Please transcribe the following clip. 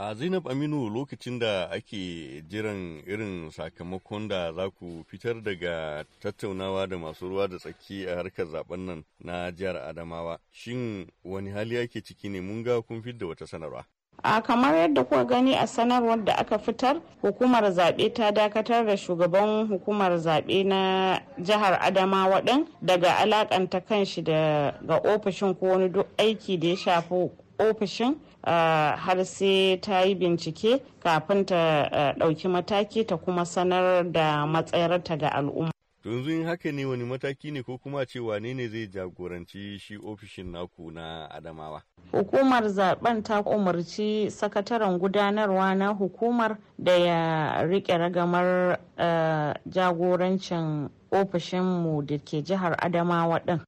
A Zainab Aminu lokacin da ake jiran irin sakamakon da za ku fitar daga tattaunawa da masu ruwa da tsaki a harkar zaɓen nan na jihar Adamawa. Shin wani hali ake ciki ne mun ga kun da wata sanarwa? a kamar yadda kuka gani a sanarwar da aka fitar hukumar zaɓe ta dakatar da shugaban hukumar zaɓe na jihar adamawa ɗin daga alakanta kanshi ga ofishin ko wani duk aiki da ya shafi ofishin har sai ta yi bincike kafin ta ɗauki mataki ta kuma sanar da matsayarta ga al'umma. yanzu in haka ne wani mataki ne ko kuma ce wane ne zai jagoranci shi ofishin naku na adamawa hukumar zaɓen ta umarci sakataren gudanarwa na hukumar da ya riƙe ragamar jagorancin ofishinmu da ke jihar adamawa din